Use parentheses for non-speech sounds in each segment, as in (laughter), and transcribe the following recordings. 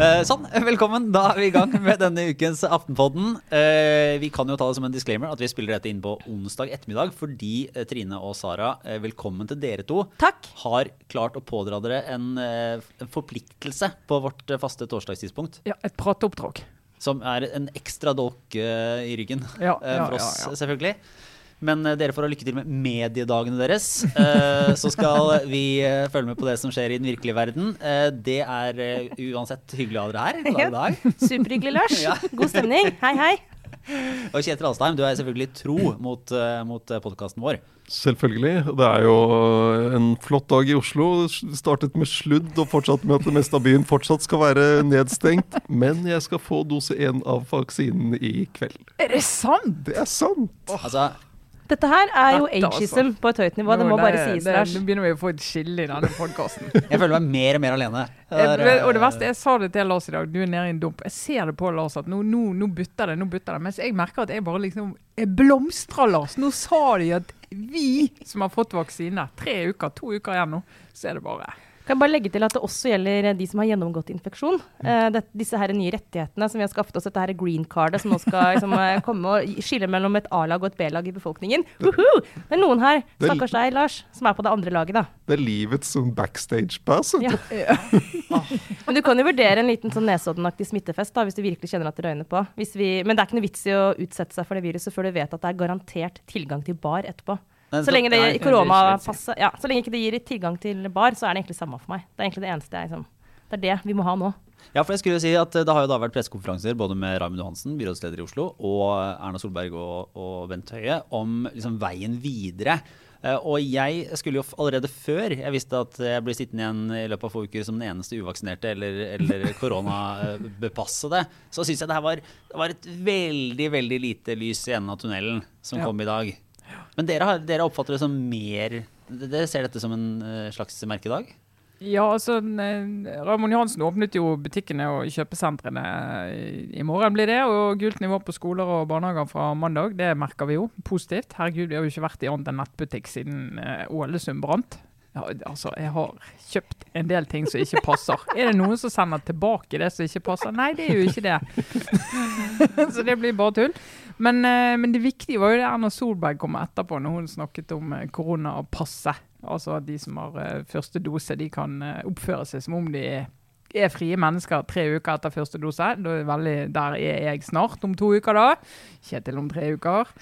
Eh, sånn, (laughs) velkommen. Da er vi i gang med denne ukens Aftenpodden. Eh, vi kan jo ta det som en disclaimer at vi spiller dette inn på onsdag ettermiddag fordi eh, Trine og Sara, velkommen til dere to, Takk. har klart å pådra dere en, en forpliktelse på vårt faste torsdagstidspunkt. Ja, et prateoppdrag. Som er en ekstra dolk eh, i ryggen Ja, ja, for oss, ja. selvfølgelig. Men eh, dere får ha lykke til med mediedagene deres. Eh, så skal vi eh, følge med på det som skjer i den virkelige verden. Det er uansett hyggelig å ha dere her. God Ja. dag. Superhyggelig, Lars. Ja. God stemning. Hei, hei. Og Kjetil Alstheim, du er selvfølgelig tro mot, mot podkasten vår. Selvfølgelig. Det er jo en flott dag i Oslo. Startet med sludd og fortsatt med at det meste av byen fortsatt skal være nedstengt. Men jeg skal få dose én av vaksinen i kveld. Er det sant?! Det er sant! Altså, Dette her er jo Dette, altså. på et høyt nivå. Det må det, bare sies, det-. Nå begynner vi å få et skille i denne podkasten. (laughs) jeg føler meg mer og mer alene. Er, eh, og det verste, jeg sa det til Lars i dag, du er nede i en dump. Jeg ser det på Lars at nå, nå, nå butter det, nå butter det. Mens jeg merker at jeg bare liksom Jeg blomstrer, Lars. Nå sa de at vi som har fått vaksine, tre uker, to uker igjen nå, så er det bare Kan jeg bare legge til at det også gjelder de som har gjennomgått infeksjon. Eh, det, disse her nye rettighetene som vi har skaffet oss, dette her green cardet som nå skal (laughs) liksom, eh, komme og skille mellom et A-lag og et B-lag i befolkningen. Uhu! Det er noen her, er- stakkars deg, Lars, som er på det andre laget, da. Det er livets som backstage-pass. Ja. (laughs) (laughs) Men du kan jo vurdere en liten sånn Nesodden-aktig smittefest da, hvis du virkelig kjenner at det røyner på. Vi, men det er ikke noe vits i å utsette seg for det viruset før du vet at det er garantert tilgang til bar etterpå. Men Så lenge det nei, koronapasset Ja, så lenge ikke det gir tilgang til bar, så er det egentlig samme for meg. Det er egentlig det eneste jeg liksom Det er det vi må ha nå. Ja, for jeg skulle jo si at eh, Det har jo da vært pressekonferanser både med Raymond Johansen, byrådsleder i Oslo, og Erna Solberg og, og Bent Høie om liksom veien videre. Eh, Og jeg skulle jo allerede før jeg visste at jeg blir sittende igjen i løpet av få uker som den eneste uvaksinerte eller, eller (laughs) koronabepassede, så syns jeg det her var, det var et veldig, veldig lite lys i enden av tunnelen som Ja. kom i dag. Men dere, har, dere oppfatter det som mer Dere ser dette som en eh, slags merkedag? Ja, altså eh, Ramon Johansen åpnet jo butikkene og kjøpesentrene i- i morgen, blir det. Og gult nivå på skoler og barnehager fra mandag. Det merker vi jo. Positivt. Herregud, vi har jo ikke vært i annet enn nettbutikk siden eh, Ålesund brant. Ja, altså, jeg har kjøpt en del ting som ikke passer. Er det noen som sender tilbake det som ikke passer? Nei, det er jo ikke det. (laughs) så det blir bare tull. Men, eh, men det viktige var jo det Erna Solberg kom etterpå, når hun snakket om eh, koronapasset. Altså at de som har eh, første dose, de kan oppføre seg som om de er, frie mennesker tre uker etter første dose. Er veldig, der er jeg snart, om to uker da. Kjetil om tre uker.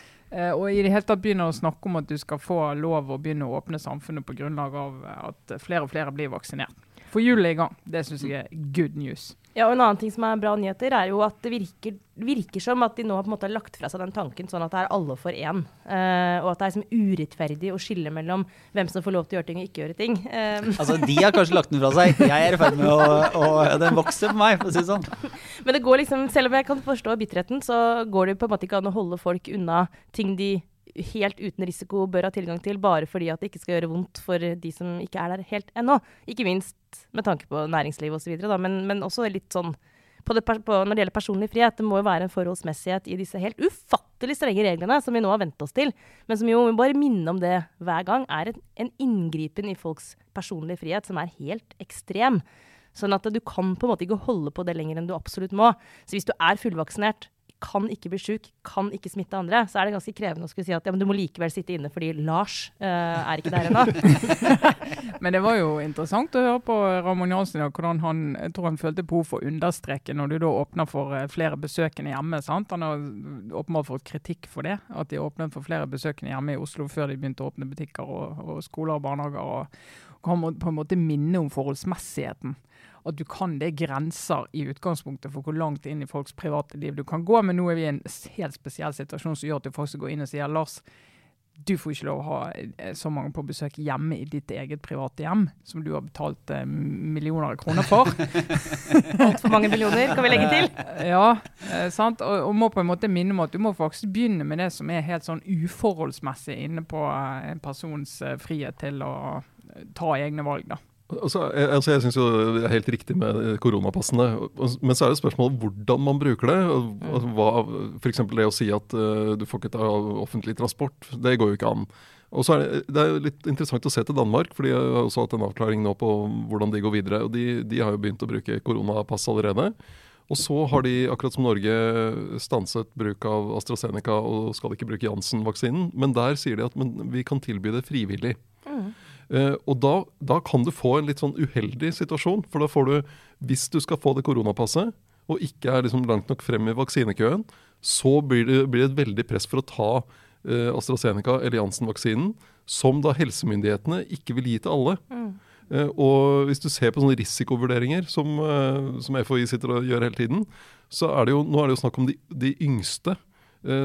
Og i det hele tatt begynner å snakke om at du skal få lov å begynne å åpne samfunnet på grunnlag av at flere og flere blir vaksinert. For julen er i gang. Det syns jeg er good news. Ja, og En annen ting som er bra nyheter, er jo at det virker, virker som at de nå har på en måte lagt fra seg den tanken sånn at det er alle for én. Uh, og at det er liksom urettferdig å skille mellom hvem som får lov til å gjøre ting og ikke gjøre ting. Eh, (laughs) Altså, De har kanskje lagt den fra seg. Jeg er i ferd med å, å Den vokser på meg, for å si det sånn. (laughs) Men det går liksom, selv om jeg kan forstå bitterheten, så går det på en måte ikke an å holde folk unna ting de helt uten risiko bør ha tilgang til, bare fordi at det ikke skal gjøre vondt for de som ikke er der helt ennå. Ikke minst med tanke på næringsliv osv., men, men også litt sånn på det, på, når det gjelder personlig frihet. Det må jo være en forholdsmessighet i disse helt ufattelig strenge reglene som vi nå har vent oss til, men som jo vi bare minne om det hver gang, er en, en inngripen i folks personlige frihet som er helt ekstrem. Sånn at du kan på en måte ikke holde på det lenger enn du absolutt må. Så hvis du er fullvaksinert, kan ikke bli sjuk, kan ikke smitte andre, så er det ganske krevende å skulle si at ja, men du må likevel sitte inne fordi Lars uh, er ikke der ennå. (laughs) Men det var jo interessant å høre på Ramon Johansen og hvordan han jeg tror han følte behov for å understreke når du da åpner for eh, flere besøkende hjemme. sant? Han har åpenbart fått kritikk for det, at de åpnet for flere besøkende hjemme i Oslo før de begynte å åpne butikker og, og skoler og barnehager. og, må på en måte minne om forholdsmessigheten. At du kan, Det er grenser i utgangspunktet for hvor langt inn i folks private liv du kan gå. Men nå er vi i en helt spesiell situasjon som gjør at folk faktisk går inn og sier Lars, du får ikke lov å ha eh, så mange på besøk hjemme i ditt eget private hjem, som du har betalt eh, millioner av kroner for. (laughs) Altfor mange millioner, kan vi legge til. (laughs) Eh, Ja, eh, sant? Og, og må på en måte minne om at du må faktisk begynne med det som er helt sånn uforholdsmessig inne på eh, en persons eh, frihet til å ta egne valg. da. Altså, jeg altså, jeg syns jo det er helt riktig med koronapassene. Men så er det spørsmålet hvordan man bruker det. Altså, hva, F.eks. det å si at uh, du får ikke ta offentlig transport. Det går jo ikke an. Og så er det, det er litt interessant å se til Danmark, for de har også hatt en avklaring nå på hvordan de går videre. og De, de har jo begynt å bruke koronapass allerede. Og så har de, akkurat som Norge, stanset bruk av AstraZeneca og skal ikke bruke Janssen-vaksinen. Men der sier de at vi kan tilby det frivillig. Mm. Uh, og da, da, kan du få en litt sånn uheldig situasjon. For da får du, hvis du skal få det koronapasset, og ikke er liksom langt nok frem i vaksinekøen, så blir det, blir det et veldig press for å ta uh, AstraZeneca eller Janssen-vaksinen, som da helsemyndighetene ikke vil gi til alle. Mm. Uh, og hvis du ser på sånne risikovurderinger som, som, FHI sitter og gjør hele tiden, så er det jo, nå er det jo snakk om de, de yngste Eh,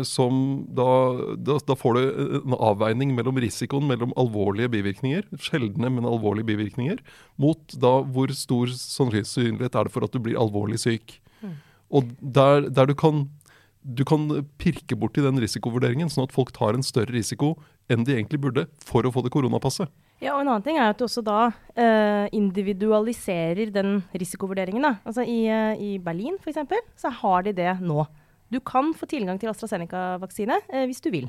som da, da, da, får du en avveining mellom risikoen mellom alvorlige bivirkninger, sjeldne, men alvorlige bivirkninger, mot da hvor stor sannsynlighet er det for at du blir alvorlig syk. Mm. Og der, der, du kan du kan pirke borti den risikovurderingen, sånn at folk tar en større risiko enn de egentlig burde for å få det koronapasset. Ja, og En annen ting er at du også da eh, individualiserer den risikovurderingen. Da. Altså I, uh, i Berlin eksempel, så har de det nå. Du kan få tilgang til AstraZeneca-vaksine eh, hvis du vil.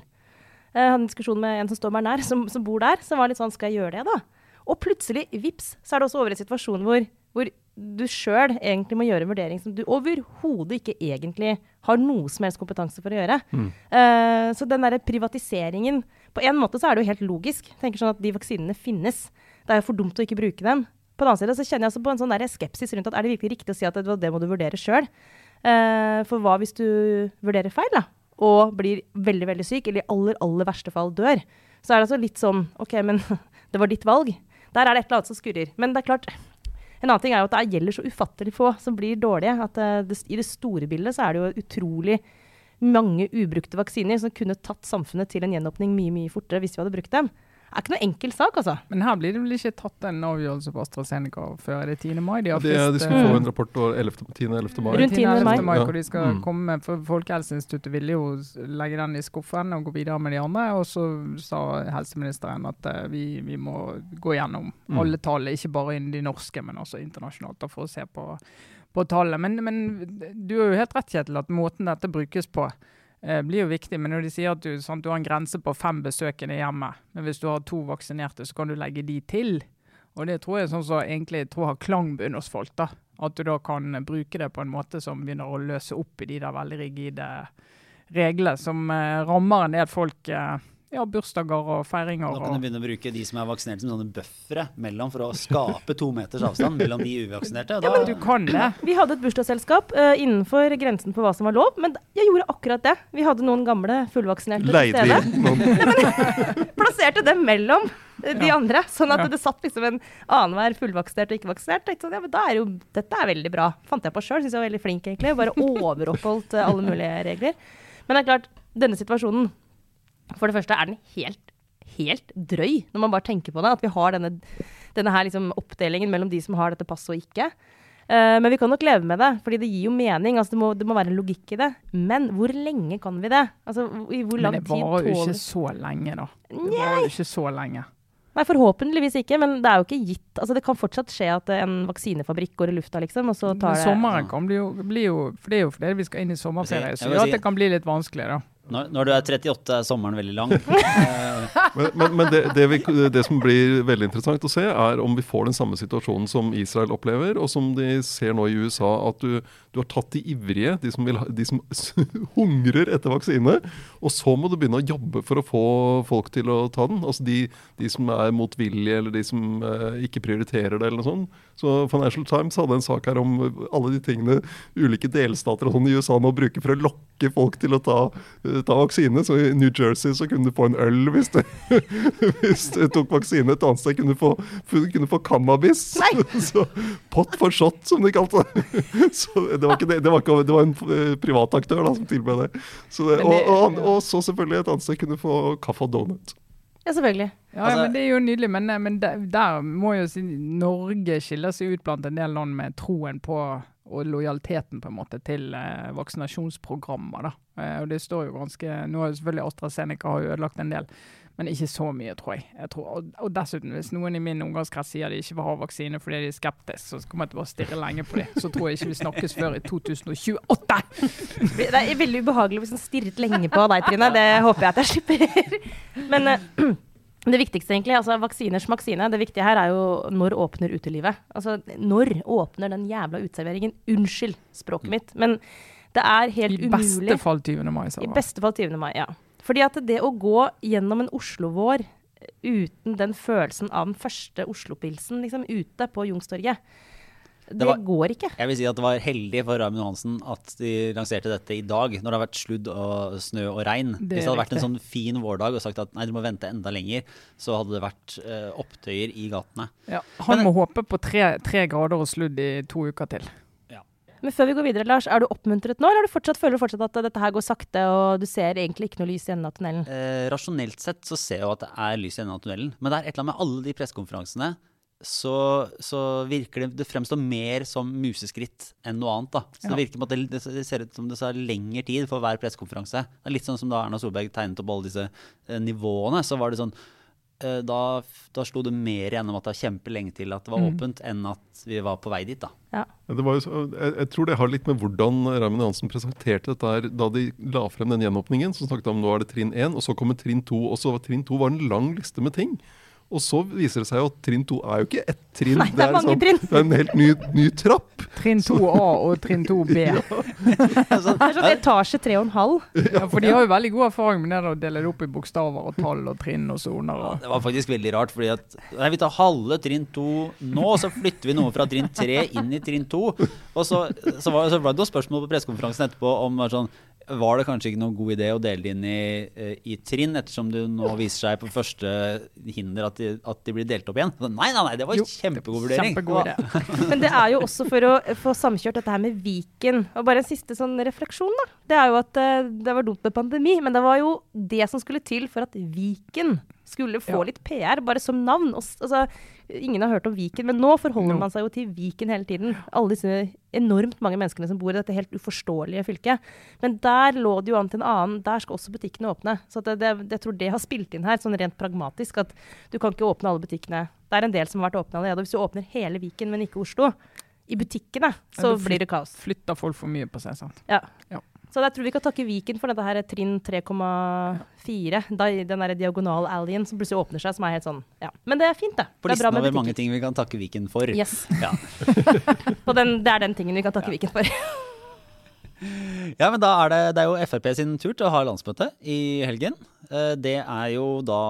Jeg hadde en diskusjon med en som står meg nær, som, som, bor der, som var litt sånn Skal jeg gjøre det, da? Og plutselig, vips, så er det også over i en situasjon hvor, hvor du sjøl egentlig må gjøre en vurdering som du overhodet ikke egentlig har noe som helst kompetanse for å gjøre. Mm. Uh, så den derre privatiseringen På en måte så er det jo helt logisk. Jeg tenker sånn at De vaksinene finnes. Det er jo for dumt å ikke bruke dem. På den annen side så kjenner jeg altså på en sånn der skepsis rundt at er det virkelig riktig å si at det, det må du vurdere sjøl. Uh, for hva hvis du vurderer feil, da? Og blir veldig, veldig syk, eller i aller, aller verste fall dør? Så er det altså litt sånn OK, men (laughs) det var ditt valg. Der er det et eller annet som skurrer. Men det er klart, en annen ting er jo at det gjelder så ufattelig få som blir dårlige. At uh, det, i det store bildet så er det jo utrolig mange ubrukte vaksiner som kunne tatt samfunnet til en gjenåpning mye, mye fortere hvis vi hadde brukt dem er ikke noe enkel sak, altså. Men her blir det vel ikke tatt en avgjørelse på AstraZeneca før det 10. mai? De, har det, de skal få en rapport 10.-11. mai. Rundt 10. mai. mai hvor de skal mm. komme, for Folkehelseinstituttet ville jo legge den i skuffen og gå videre med de andre. Og så sa helseministeren at uh, vi, vi, må gå gjennom mm. alle tall, ikke bare innen de norske, men også internasjonalt, for å se på, på tallet. Men, men du har jo helt rett, Kjetil, at måten dette brukes på eh, blir jo viktig. Men når de sier at du, sant, du, har en grense på fem besøkende hjemme, men hvis du har to vaksinerte, så kan du legge de til. Og det tror jeg sånn som egentlig tror har klangbunn hos folk. da. At du da kan bruke det på en måte som begynner å løse opp i de der veldig rigide reglene som eh, rammer en del folk. Eh, ja, bursdager og feiringer. Da kan du begynne å bruke de som er vaksinert som sånne buffere mellom for å skape to meters avstand mellom de uvaksinerte. Da... Ja, men du kan det. Vi hadde et bursdagsselskap uh, innenfor grensen på hva som var lov, men jeg gjorde akkurat det. Vi hadde noen gamle fullvaksinerte til stede. Leide (laughs) (laughs) plasserte dem mellom de ja. andre. Sånn at ja. det satt liksom en annenhver fullvaksinert og ikke-vaksinert. Sånn, ja, men da er jo, Dette er veldig bra. Fant jeg på sjøl. Syns jeg var veldig flink, egentlig. Bare (laughs) overoppholdt uh, alle mulige regler. Men det er klart, denne situasjonen for det første er den helt, helt drøy, når man bare tenker på det. At vi har denne, denne her liksom oppdelingen mellom de som har dette passet og ikke. Uh, men vi kan nok leve med det, fordi det gir jo mening. Altså det, må, det, må, være en logikk i det. Men hvor lenge kan vi det? Altså, i hvor lang tid Men det varer jo ikke så lenge, da. Det varer jo ikke så lenge. Nei, forhåpentligvis ikke, men det er jo ikke gitt. Altså, det kan fortsatt skje at en vaksinefabrikk går i lufta, liksom. Og så tar men sommeren kan bli jo, bli jo For det er jo fordi vi skal inn i sommerferie, så ja, det kan bli litt vanskelig, da. Når, når, du er 38, er sommeren veldig lang. (laughs) men, men, men det, det, vi, det, som blir veldig interessant å se, er om vi får den samme situasjonen som Israel opplever, og som de ser nå i USA. At du, du har tatt de ivrige, de som, vil, de som (laughs) hungrer etter vaksine. Og så må du begynne å jobbe for å få folk til å ta den. Altså de, de som er motvillige, eller de som eh, ikke prioriterer det, eller noe sånt. Så Financial Times hadde en sak her om alle de tingene ulike delstater og sånn i USA nå bruker for å lokke folk til å ta ta vaksine. Så i New Jersey så kunne du få en øl hvis du, (laughs) hvis du tok vaksine. Et annet sted kunne du få, kunne få cannabis. (laughs) Så, pot for shot, som de kalte det. (laughs) Så det var, ikke det, det var, ikke, det var en privat aktør da, som tilbød det. Så det og, og, og, så selvfølgelig et annet sted kunne du få kaffe og donut. Ja, selvfølgelig. Ja, altså, ja, men Det er jo nydelig. Men, eh, men der, der, må jo si Norge skiller seg ut blant en del land med troen på og lojaliteten på en måte til eh, vaksinasjonsprogrammer. da. Eh, og det står jo ganske, Nå har jo selvfølgelig AstraZeneca har jo ødelagt en del, Men ikke så mye, tror jeg. jeg tror, og, og, dessuten, hvis noen i min omgangskrets sier de ikke vil ha vaksine fordi de er skeptiske, så kommer jeg til å stirre lenge på dem. Så tror jeg ikke vi snakkes før i 2028. Det er veldig ubehagelig hvis han stirret lenge på deg, Trine. Det håper jeg at jeg slipper. Men uh, det viktigste, egentlig, altså vaksiners vaksine, det viktige her er jo når åpner utelivet? Altså når åpner den jævla uteserveringen? Unnskyld språket mitt, men det er helt umulig. I beste fall 20. mai, sa. I beste fall 20. mai, ja. Fordi at det å gå gjennom en Oslo-vår uten den følelsen av den første Oslo-pilsen liksom, ute på Youngstorget det, det var, går ikke. Jeg vil si at det var heldig for Raymond Johansen at de lanserte dette i dag, når det har vært sludd og snø og regn. Det Hvis det hadde vært en sånn fin vårdag og sagt at nei, du må vente enda lenger, så hadde det vært uh, opptøyer i gatene. Ja, han Men, må håpe på tre, tre grader og sludd i to uker til. Men før vi går videre, Lars, er du oppmuntret nå, eller har du fortsatt, føler du fortsatt at dette her går sakte, og du ser egentlig ikke noe lys i enden av tunnelen? Eh, rasjonelt sett så ser jeg jo at det er lys i enden av tunnelen. Men det er et eller annet med alle de pressekonferansene så, så, virker det Det fremstår mer som museskritt enn noe annet. da. Så ja. Det virker på at det, det, ser ut som det tar lengre tid for hver pressekonferanse. Er litt sånn som da Erna Solberg tegnet opp alle disse eh, nivåene. Så var det sånn da, da, slo det mer gjennom at det var kjempelenge til at det var mm. åpent, enn at vi var på vei dit. da. Ja. Jo, så, jeg, jeg, tror det har litt med hvordan Raymond Johansen presenterte dette her, da de la frem den gjenåpningen. Så snakket de om nå er det trinn én, og så kommer trinn to. Og så var trinn to var en lang liste med ting. Og så viser det seg jo at trinn to er jo ikke ett trinn. Nei, det, er mange sånn, trinn. det er en helt ny, ny trapp. Trinn 2A og trinn 2B. (laughs) ja. det er sånn etasje 3,5. Ja, for de har jo veldig god erfaring med det å dele det opp i bokstaver og tall og trinn og soner. Og... det var faktisk veldig rart, fordi at nei, vi tar halve trinn 2 nå, så flytter vi noe fra trinn 3 inn i trinn 2. Og så, så, var, så var det noen spørsmål på pressekonferansen etterpå om sånn var det kanskje ikke noen god idé å dele det inn i, eh, i trinn, ettersom det nå viser seg på første hinder at de, at de blir delt opp igjen? Nei, nei, nei, det var jo, kjempegod vurdering. Kjempegod (laughs) Men det er jo også for å få samkjørt dette her med Viken. Og bare en siste sånn refleksjon, da. Det er jo at eh, det var dumt med pandemi, men det var jo det som skulle til for at Viken skulle få ja. litt PR, bare som navn. Altså, ingen har hørt om Viken, men nå forholder no. man seg jo til Viken hele tiden. Alle disse enormt mange menneskene som bor i dette helt uforståelige fylket. Men der lå det jo an til en annen. Der skal også butikkene åpne. Så det, det, jeg tror det har spilt inn her, sånn rent pragmatisk, at du kan ikke åpne alle butikkene. Det er en del som har vært åpne allerede. Hvis du åpner hele Viken, men ikke Oslo, i butikkene, så ja, blir det kaos. Flytter folk for mye på seg, sant. Ja. ja. Så jeg tror vi kan takke Viken for dette her trinn 3,4. Den der diagonal allien som plutselig åpner seg, som er helt sånn Ja. Men det er fint, det. På listen over mange ting vi kan takke Viken for. Yes. Ja. (laughs) den, det er den tingen vi kan takke ja. Viken for. (laughs) ja, men da er det, det er jo Frp sin tur til å ha landsmøte i helgen. Eh, det er jo da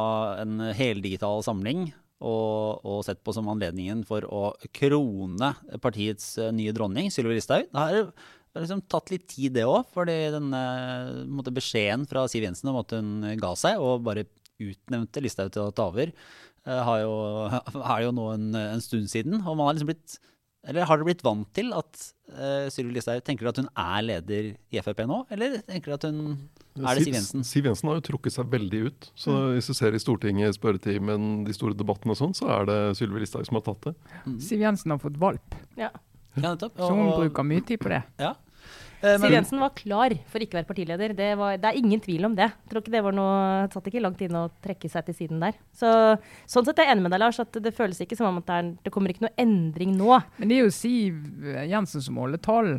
en heldigital samling og, og, sett på som anledningen for å krone partiets eh, nye dronning, Sylvi Listhaug. Det har det har liksom tatt litt tid, det òg. fordi denne måte, beskjeden fra Siv Jensen om at hun ga seg og bare utnevnte Listhaug til å ta over, jo, (laughs) er jo nå en, en, stund siden. Og man har liksom blitt eller har dere blitt vant til at uh, Sylvi Listhaug tenker at hun er leder i Frp nå, eller tenker dere at hun er det Siv Jensen? Siv Jensen har jo trukket seg veldig ut. Så mm. hvis du ser i Stortinget, spørretimen, de store debattene og sånn, så er det Sylvi Listhaug som har tatt det. Mm. Siv Jensen har fått valp. Ja. Ja, så hun bruker mye tid på det. Ja. Eh, Siv Jensen var klar for ikke å være partileder. Det, var, det, er ingen tvil om det. Jeg tror ikke det var noe, satt ikke langt inne å trekke seg til siden der. Så, sånn sett er jeg enig med deg, Lars. at Det føles ikke som om at det, er, det kommer ikke noe endring nå. Men det er jo Siv Jensen som holder tall.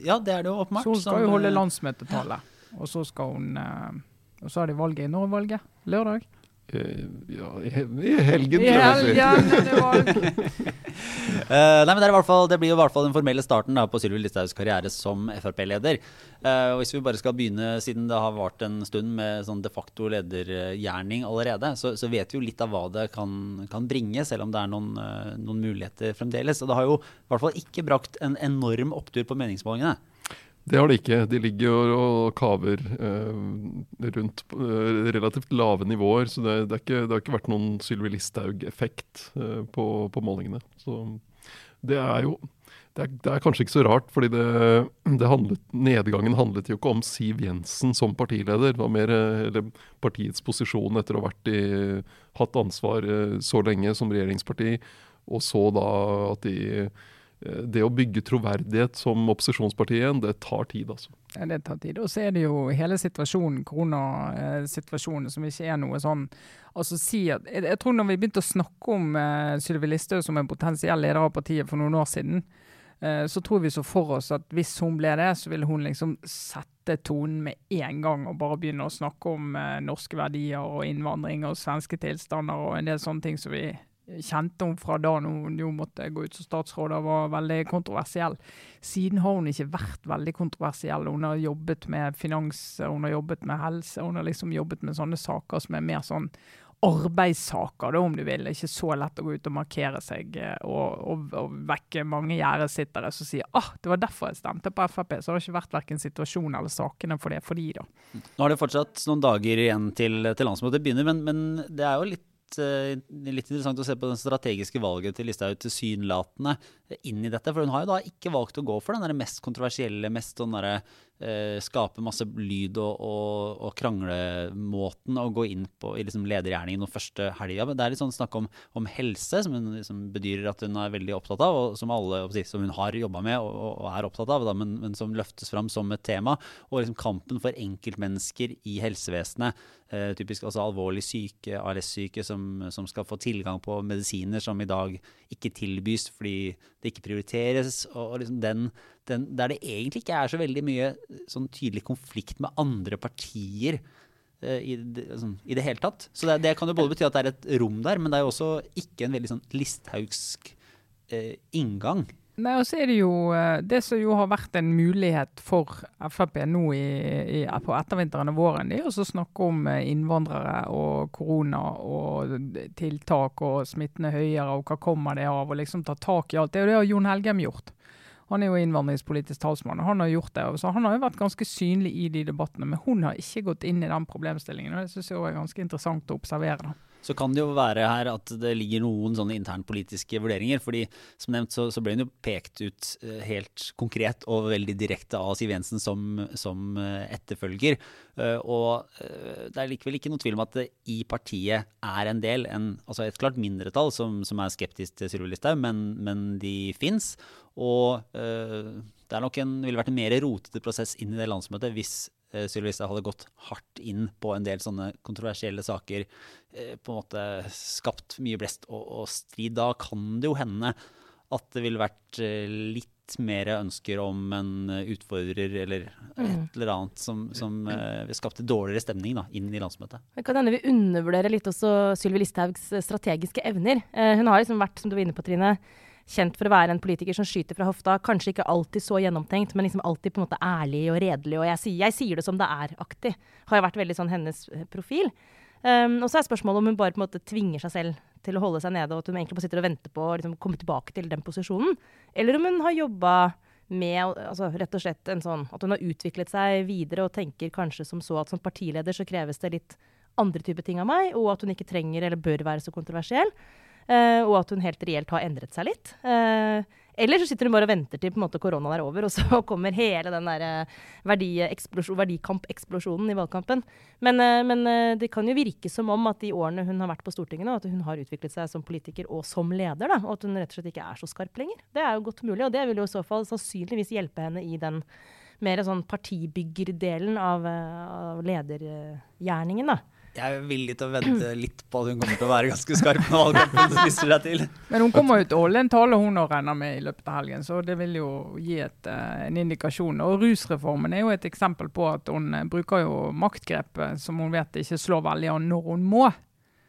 Ja, det er det jo åpenbart. Så hun skal jo holde landsmøtetallet. Og så skal hun eh, Og så er det valget i Når Lørdag? Eh, ja, i helgen, tror jeg. det var uh, (laughs) nei, men det, fall, det, blir jo i hvert fall den formelle starten da, på Sylvi Listhaugs karriere som Frp-leder. Uh, hvis vi bare skal begynne, siden det har vart en stund med sånn de facto ledergjerning allerede, så, så, vet vi jo litt av hva det kan, kan bringe, selv om det er noen, uh, noen muligheter fremdeles. Og det har jo i hvert fall ikke brakt en enorm opptur på meningsmålingene. Det har de ikke. De ligger og kaver eh, rundt eh, relativt lave nivåer. Så det, det, ikke, det, har ikke vært noen Sylvi Listhaug-effekt eh, på, på, målingene. Så det er jo det er, det er kanskje ikke så rart, fordi handlet, nedgangen handlet jo ikke om Siv Jensen som partileder. Det var mer eller, partiets posisjon etter å ha i, hatt ansvar eh, så lenge som regjeringsparti, og så da at de eh, det å bygge troverdighet som opposisjonspartiet det tar tid, altså. Ja, det tar tid. Og så er det jo hele situasjonen, koronasituasjonen, som ikke er noe sånn altså si at, jeg, tror når vi begynte å snakke om uh, Sylvi Listhaug som en potensiell leder av partiet for noen år siden, uh, så tror vi så for oss at hvis hun ble det, så ville hun liksom sette tonen med en gang og bare begynne å snakke om uh, norske verdier og innvandring og svenske tilstander og en del sånne ting som vi kjente hun fra da hun jo måtte gå ut som statsråd var veldig kontroversiell. Siden har hun ikke vært veldig kontroversiell. Hun har jobbet med finans, hun har jobbet med helse, hun har liksom jobbet med sånne saker som er mer sånn arbeidssaker, da, om du vil. Det er Ikke så lett å gå ut og markere seg eh, og, og, og vekke mange gjerdesittere som sier ah, det var derfor jeg stemte på Frp. Så har det ikke vært verken situasjonen eller sakene for det for de da. Nå har det fortsatt noen dager igjen til, til landsmøtet begynner, men, men det er jo litt litt interessant å se på den strategiske valget til Listhaug tilsynelatende inn i dette. For hun har jo da ikke valgt å gå for den der mest kontroversielle, mest sånn derre eh, skape masse lyd og, og, og kranglemåten å gå inn på i liksom ledergjerningen og første helga. Det er litt sånn snakk om, om helse, som hun liksom bedyrer at hun er veldig opptatt av, og som alle som hun har jobba med og, og, er opptatt av, da, men, men, som løftes fram som et tema. Og liksom kampen for enkeltmennesker i helsevesenet. Eh, typisk altså alvorlig syke, ALS-syke, som, som skal få tilgang på medisiner som i dag ikke tilbys fordi det ikke prioriteres. og, og liksom den den, der det egentlig ikke er så veldig mye sånn tydelig konflikt med andre partier. Uh, i, det, sånn, i, det, hele tatt. Så det, det, kan jo både bety at det er et rom der, men det er jo også ikke en veldig sånn Listhaugsk uh, inngang. Nei, og så er Det jo eh, det som jo har vært en mulighet for Frp nå i, i, på ettervinteren og våren, det er å snakke om innvandrere og korona og tiltak og smitten er høyere og hva kommer det av, og liksom ta tak i alt. Det og det har Jon Helgem gjort. Han er jo innvandringspolitisk talsmann, og han har gjort det. Så han har jo vært ganske synlig i de debattene, men hun har ikke gått inn i den problemstillingen. og Det syns jeg er ganske interessant å observere. da. Så kan det jo være her at det ligger noen sånne internpolitiske vurderinger. fordi som nevnt så, så ble hun jo pekt ut eh, helt konkret og veldig direkte av Siv Jensen som, som eh, etterfølger. Eh, og det er likevel ikke noe tvil om at det i partiet er en del, en, altså et klart mindretall, som, som er skeptisk til Sylvi Listhaug, men, men de fins. Og det er nok en, ville vært en mer rotete prosess inn i det landsmøtet hvis Sylvi Listhaug hadde gått hardt inn på en del sånne kontroversielle saker. Uh, på en måte skapt mye blest og, og, strid. Da kan det jo hende at det ville vært litt mer ønsker om en utfordrer eller et mm. eller annet som, som skapte dårligere stemning da, inn i landsmøtet. Det kan hende vi undervurderer litt også Sylvi Listhaugs strategiske evner. Hun har liksom vært, som du var inne på Trine, kjent for å være en politiker som skyter fra hofta. Kanskje ikke alltid så gjennomtenkt, men liksom alltid på en måte ærlig og redelig. Og jeg, jeg sier det som det er-aktig. Har jo vært veldig sånn hennes eh, profil. Um, og så er spørsmålet om hun bare på en måte tvinger seg selv til å holde seg nede, og at hun egentlig bare sitter og venter på å liksom, komme tilbake til den posisjonen. Eller om hun har jobba med altså, rett og slett en sånn At hun har utviklet seg videre og tenker kanskje som så at som partileder så kreves det litt andre typer ting av meg, og at hun ikke trenger eller bør være så kontroversiell. Uh, og at hun helt reelt har endret seg litt. Uh, eller så sitter hun bare og venter til på en måte koronaen er over, og så (laughs) kommer hele den der eh, verdikampeksplosjonen i valgkampen. Men, men det kan jo virke som om at de årene hun har vært på Stortinget nå, at hun har utviklet seg som politiker og som leder, da, og at hun rett og slett ikke er så skarp lenger. Det er jo godt mulig, og det vil jo i så fall sannsynligvis hjelpe henne i den mer sånn partibyggerdelen av, av ledergjerningen. da. Jeg er villig til å vente litt på at hun kommer til å være ganske skarp når valgkampen spiser seg til. Men hun kommer jo til å holde en tale hun har regner med i løpet av helgen, så det vil jo gi et, uh, en indikasjon. Og Rusreformen er jo et eksempel på at hun uh, bruker jo maktgrep uh, som hun vet ikke slår veldig an når hun må.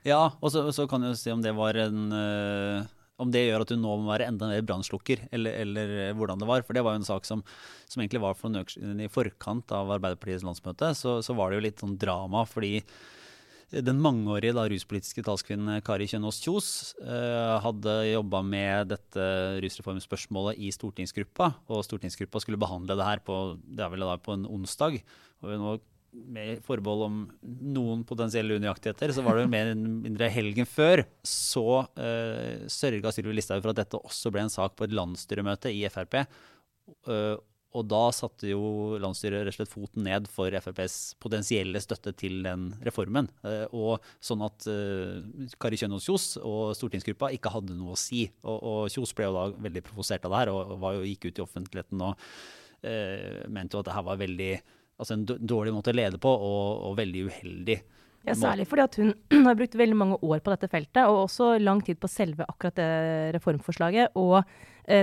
Ja, og så, så kan du si om det var en om det gjør at hun nå må være enda mer brannslukker, eller, eller, hvordan det var. For det var jo en sak som, som egentlig var for i forkant av Arbeiderpartiets landsmøte. Så, så var det jo litt sånn drama fordi den mangeårige da, ruspolitiske talskvinnen Kari Kjønaas Kjos uh, hadde jobba med dette rusreformspørsmålet i stortingsgruppa. Og stortingsgruppa skulle behandle det her på, det da, på en onsdag. og nå med forbehold om noen potensielle unøyaktigheter, så var det mer eller mindre helgen før, så uh, sørga Sylvi Listhaug for at dette også ble en sak på et landsstyremøte i Frp. Uh, og da satte jo landsstyret rett og slett foten ned for FrPs potensielle støtte til den reformen. Eh, og sånn at eh, Kari Kjønaas Kjos og stortingsgruppa ikke hadde noe å si. Og, og Kjos ble jo da veldig provosert av det her og, jo, gikk ut i offentligheten og eh, mente jo at det her var veldig, altså en dårlig måte å lede på og, og veldig uheldig. Ja, Særlig fordi at hun (clears throat) har brukt veldig mange år på dette feltet, og også lang tid på selve akkurat det reformforslaget, og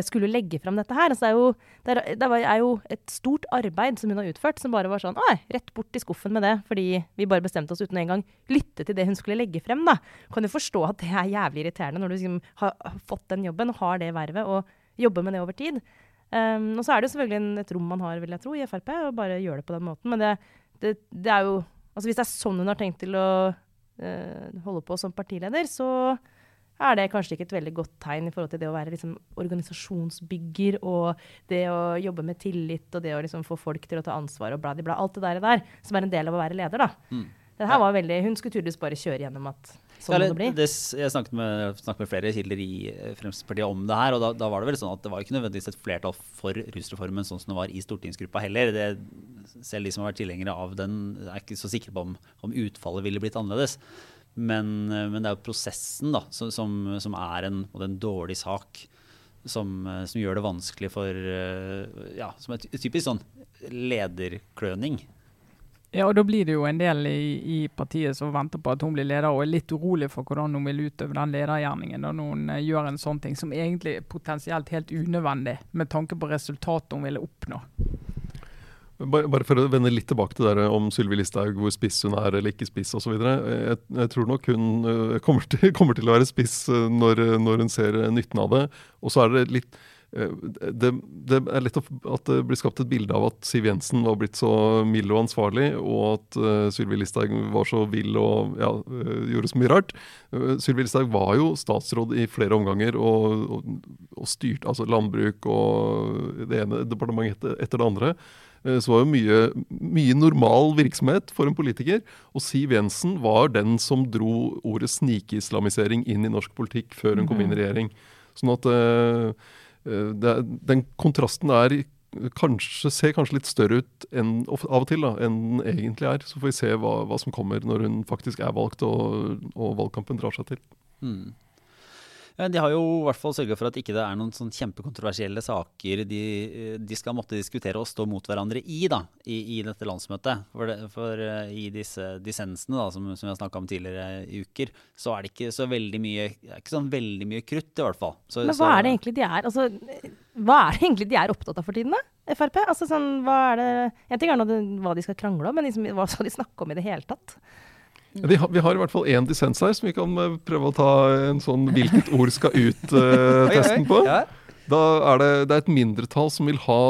skulle legge fram dette her. Altså det, er jo, det, er, det er, jo, et stort arbeid som hun har utført, som bare var sånn Oi, rett bort i skuffen med det, fordi vi bare bestemte oss uten engang lytte til det hun skulle legge frem, da. Kan du forstå at det er jævlig irriterende når du liksom har, fått den jobben, har det vervet, og jobber med det over tid. Um, og så er det jo selvfølgelig en, et rom man har, vil jeg tro, i Frp, å bare gjøre det på den måten. Men det, det, det er jo Altså hvis det er sånn hun har tenkt til å uh, holde på som partileder, så er det kanskje ikke et veldig godt tegn i forhold til det å være liksom, organisasjonsbygger og det å jobbe med tillit og det å liksom, få folk til å ta ansvar og bladi bla. alt det der, der som er en del av å være leder. da. Mm. Det her var veldig, Hun skulle tydeligvis bare kjøre gjennom at sånn ja, må det bli. Det, jeg snakket med, snakket med, flere kilder i eh, Fremskrittspartiet om det her, og da, da, var det vel sånn at det var ikke nødvendigvis et flertall for rusreformen sånn som det var i stortingsgruppa heller. Det, selv de som har vært tilhengere av den, er ikke så sikre på om, om utfallet ville blitt annerledes. Men, eh, men, det er jo prosessen da, som, som er en, en dårlig sak. Som, eh, som, gjør det vanskelig for ja, Som er typisk sånn lederkløning. Ja, og da blir det jo en del i, i, partiet som venter på at hun blir leder, og er litt urolig for hvordan hun vil utøve den ledergjerningen når hun gjør en sånn ting som egentlig er potensielt helt unødvendig, med tanke på resultatet hun ville oppnå. Bare, for å vende litt tilbake til det om Sylvi Listhaug, hvor spiss hun er eller ikke spiss osv. Jeg, jeg tror nok hun uh, kommer, til, (laughs) kommer, til, å være spiss uh, når, når hun ser nytten av det. Og så er det litt Eh, det, det, er lett at det blir skapt et bilde av at Siv Jensen var blitt så mild og ansvarlig, og at Sylvi Listhaug var så vill og ja, gjorde så mye rart. Sylvi Listhaug var jo statsråd i flere omganger og, og, og styrte altså landbruk og det ene departementet etter det andre. Uh, så var jo mye, mye normal virksomhet for en politiker. Og Siv Jensen var den som dro ordet snikislamisering inn i norsk politikk før hun kom inn i mhm. regjering. Sånn at Eh, det, den kontrasten er kanskje, ser kanskje litt større ut enn, av og til da, enn den egentlig er. Så får vi se hva, hva som kommer når hun faktisk er valgt og, og valgkampen drar seg til. Mm. De har jo i hvert fall sørga for at ikke det er noen sånn kjempekontroversielle saker de, de, skal måtte diskutere og stå mot hverandre i da, i, i dette landsmøtet. For, det, for uh, i disse dissensene da, som, som vi har snakka om tidligere i uker, så er det ikke så veldig mye, ikke sånn veldig mye krutt, i hvert fall. Så, Men hva så, er det egentlig de er altså, hva er det egentlig de er opptatt av for tiden, da? Frp? Altså, sånn, hva er det En ting er hva de skal krangle om, men liksom, hva skal de snakke om i det hele tatt? Vi har, vi har, i hvert fall én dissens her som vi kan eh, prøve å ta en sånn 'hvilket (laughs) ord skal ut'-testen uh, på. Da er det, det er et mindretall som vil ha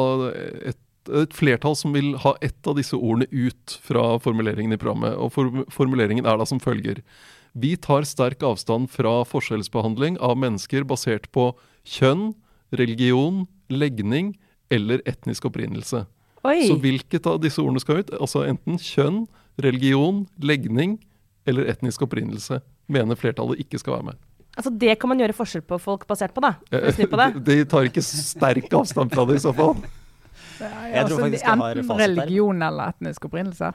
et, et, flertall som vil ha ett av disse ordene ut fra formuleringen i programmet. Og for, formuleringen er da som følger. Vi tar sterk avstand fra forskjellsbehandling av mennesker basert på kjønn, religion, legning eller etnisk opprinnelse. Oi. Så hvilket av disse ordene skal ut? Altså enten kjønn, religion, legning eller etnisk opprinnelse mener flertallet ikke skal være med. Altså Det kan man gjøre forskjell på folk basert på, da? På det. (laughs) De tar ikke sterk avstand fra det i så fall. Ja, jeg tror faktisk jeg har Enten religion eller etnisk opprinnelse.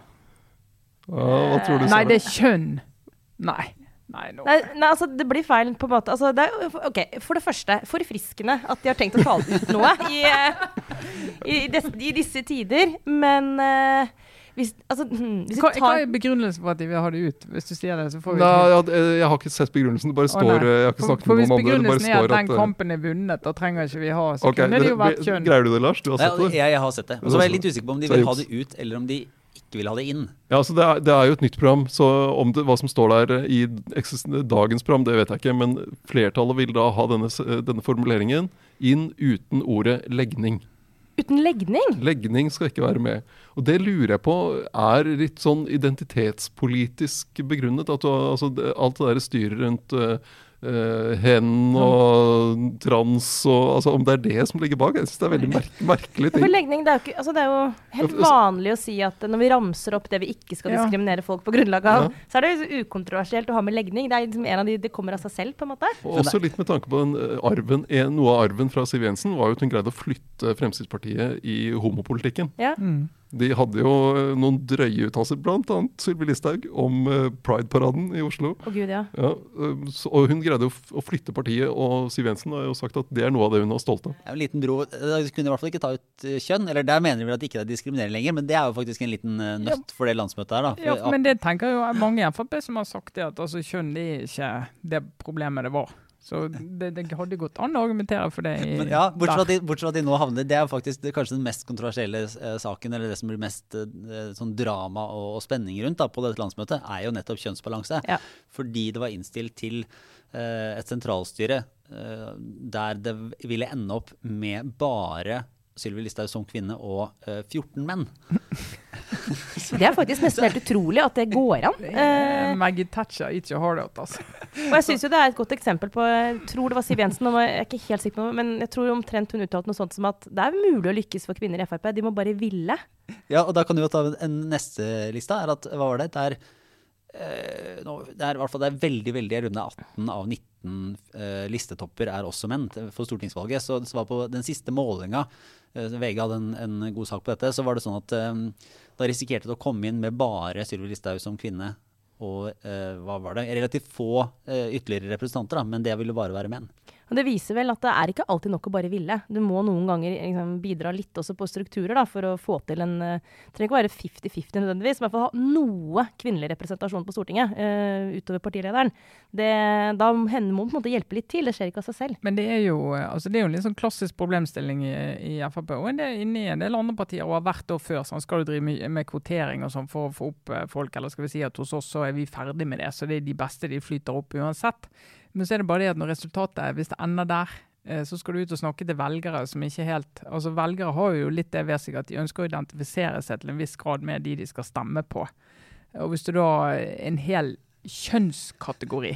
Ja, hva tror du? Nei, det er kjønn. Nei. Nei, no. nei, nei, altså det blir feil på en måte. Altså, det er, ok, For det første, forfriskende at de har tenkt å tale ut noe i, uh, i, des, i, disse tider. Men uh, hvis, altså, hmm, hvis hva, tar... hva, er begrunnelsen for at de vil ha det ut? Hvis du sier det, så får vi Nei, jeg, jeg, har ikke sett begrunnelsen. Det bare står oh, Jeg har ikke snakket for, med noen om det. Hvis begrunnelsen er at den at, kampen er vunnet, da trenger ikke vi ha Så okay, kunne det jo vært kjønn. Greier du det, Lars? Du har sett det? Ja, jeg, har sett det. Og så var jeg litt usikker på om de vil ha det ut, eller om de ikke vil ha det inn. Ja, altså det er, det er jo et nytt program, så om det, hva som står der i dagens program, det vet jeg ikke. Men flertallet vil da ha denne, denne formuleringen inn uten ordet legning. Uten legning? Legning skal ikke være med. Og det lurer jeg på er litt sånn identitetspolitisk begrunnet. At du, altså, alt det der styret rundt uh, eh, hen og trans og altså Om det er det som ligger bak? Jeg syns det er veldig mer merkelig Ja, for ting. legning, det er, jo ikke, altså det er jo helt vanlig å si at når vi ramser opp det vi ikke skal Ja. diskriminere folk på grunnlag av, Ja. så er det jo så ukontroversielt å ha med legning. Det er liksom en av de, det kommer av seg selv, på en måte. Og også litt med tanke på den eh, arven Noe av arven fra Siv Jensen var jo at hun greide å flytte Fremskrittspartiet i homopolitikken. Ja. Mm. De hadde jo eh, noen drøye uttalelser, bl.a. Sylvi Listhaug, om eh, Pride-paraden i Oslo. Å gud, ja. Ja, eh, så, og hun greide å, å flytte partiet, og Siv Jensen har jo sagt at det er noe av det hun er stolt av. Det en liten bro. De kunne i hvert fall ikke ta ut kjønn. Eller der mener de vel at ikke det er diskriminering lenger, men det er jo faktisk en liten nøtt for det landsmøtet her, da. For, Ja, men det tenker jo mange i Frp som har sagt det, at altså, kjønn det er ikke det problemet det var. Så det, det hadde gått an å argumentere for det. I, Men ja, bortsett fra, at de, bortsett fra at de nå havner Det er faktisk det, kanskje den mest kontroversielle eh, saken, eller det som blir mest eh, sånn drama og, og spenning rundt da, på dette landsmøtet, er jo nettopp kjønnsbalanse. Ja. Fordi det var innstilt til eh, et sentralstyre eh, der det ville ende opp med bare Sylvi Listhaug som kvinne og eh, 14 menn. (laughs) Det er faktisk nesten helt utrolig at det går an. Eh, Eh, Maggie Thatcher ikke har det, altså. og jeg syns jo det er et godt eksempel på Jeg tror det var Siv Jensen, jeg er ikke helt sikker på det, men jeg tror omtrent hun uttalte noe sånt som at det er mulig å lykkes for kvinner i Frp, de må bare ville. Ja, og da kan du jo ta en neste lista. Er at, hva var det? Det er, eh, nå, det er i hvert fall det er veldig, veldig runde lurer på om det er 18 av 19 eh, listetopper er også menn for stortingsvalget. Så det var på den siste målinga, eh, VG hadde en, en god sak på dette, så var det sånn at eh, da risikerte det å komme inn med bare Sylvi Listhaug som kvinne. Og eh, hva var det? Relativt få eh, ytterligere representanter, da, men det ville bare være menn. Og det viser vel at det er ikke alltid nok å bare ville. Du må noen ganger liksom, bidra litt også på strukturer da, for å få til en eh, Det trenger ikke å være 50-50 nødvendigvis, men i hvert fall ha noe kvinnelig representasjon på Stortinget uh, utover partilederen. Det, da hender må på en måte hjelpe litt til. Det skjer ikke av seg selv. Men det er jo, eh, altså det er jo en litt sånn klassisk problemstilling i, i Frp. Og del, inni en del andre partier og har vært da før. Sånn, skal du drive med, med kvotering og sånn for å få opp folk, eller skal vi si at hos oss så er vi ferdig med det. Så det er de beste de flyter opp uansett. Men så er det bare det at når resultatet er, hvis det ender der, eh, så skal du ut og snakke til velgere som ikke helt altså Velgere har jo litt det ved seg at de ønsker å identifisere seg til en viss grad med de de skal stemme på. Og hvis du da en hel kjønnskategori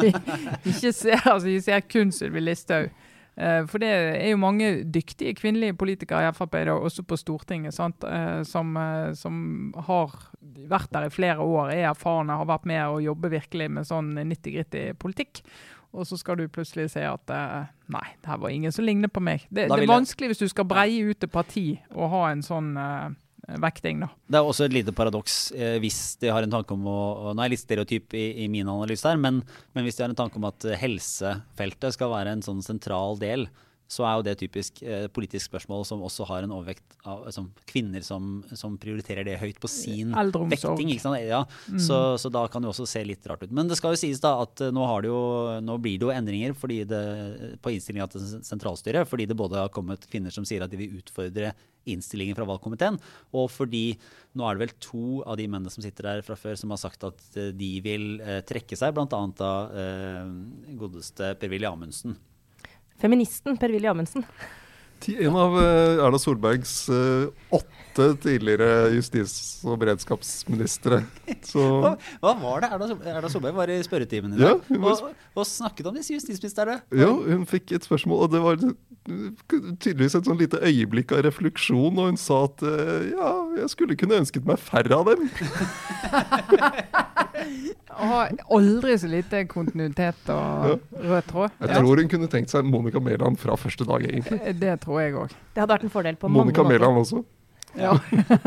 (laughs) ikke ser, altså, ikke ser kun Sylvi Listhaug. Eh, for det er jo mange dyktige kvinnelige politikere i Frp, også på Stortinget, sant? Eh, som, eh, som har vært der i flere år, er erfarne, har vært med og jobber virkelig med sånn nitty-gritty politikk. Og så skal du plutselig si at nei, det her var ingen som ligner på meg. Det, det er vanskelig hvis du skal breie ut et parti og ha en sånn vekting, da. Det er også et lite paradoks eh, hvis de har en tanke om å Nå litt stereotyp i, i min analyse her, men, men hvis de har en tanke om at eh, helsefeltet skal være en sånn sentral del, så er jo det typisk eh, politisk spørsmål som også har en overvekt av som kvinner som, som prioriterer det høyt på sin vekting. Ja, så, så da kan det også se litt rart ut. Men det skal jo sies da at eh, nå, har det jo, nå blir det jo endringer fordi det, på innstillinga til sentralstyret, fordi det både har kommet kvinner som sier at de vil utfordre innstillingen fra valgkomiteen, og fordi nå er det vel to av de mennene som sitter der fra før, som har sagt at eh, de vil eh, trekke seg, bl.a. av eh, godeste Per-Willy Amundsen. Feministen Per-Willy Amundsen. En av eh, Erna Solbergs eh, åtte tidligere justis- og beredskapsministre. Så (laughs) Hva, hva var det Erna, Solberg var i spørretimen i dag Ja, var og, og snakket om disse justisministrene? ja, hun fikk et spørsmål, og det var tydeligvis et sånn lite øyeblikk av refleksjon, og hun sa at eh, ja, jeg skulle kunne ønsket meg færre av dem. (laughs) Og aldri så lite kontinuitet og rød tråd. Jeg tror hun kunne tenkt seg Monica Mæland fra første dag, egentlig. Det tror jeg òg. Det hadde vært en fordel på Monica mange måter. Mæland også. Ja.